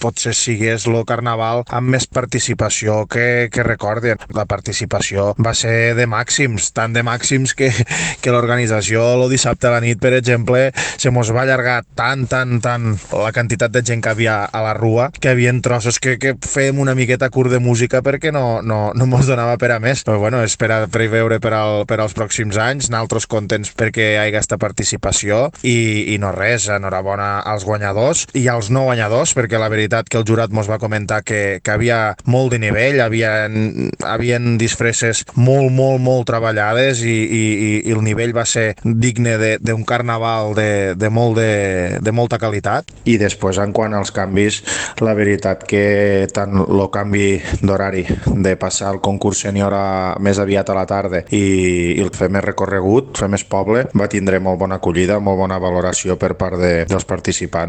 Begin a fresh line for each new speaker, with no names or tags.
potser sigués el carnaval amb més participació que, que recorden. La participació va ser de màxims, tant de màxims que, que l'organització el dissabte a la nit, per exemple, se mos va allargar tant, tant, tant la quantitat de gent que havia a la rua que havia trossos que, que fèiem una miqueta curt de música perquè no, no, no mos donava per a més. Però bueno, és per, a, per a veure per, al, per als pròxims anys, naltros contents perquè hi ha aquesta participació i, i no res, enhorabona als guanyadors i als no guanyadors, perquè la veritat que el jurat mos va comentar que, que havia molt de nivell, havien, havien disfresses molt, molt, molt treballades i, i, i el nivell va ser digne d'un carnaval de, de, molt de, de molta qualitat.
I després, en quant als canvis, la veritat que tant el canvi d'horari de passar el concurs sènior més aviat a la tarda i, i el fer més recorregut, fer més poble, va tindre molt bona acollida, molt bona valoració per part de, dels participants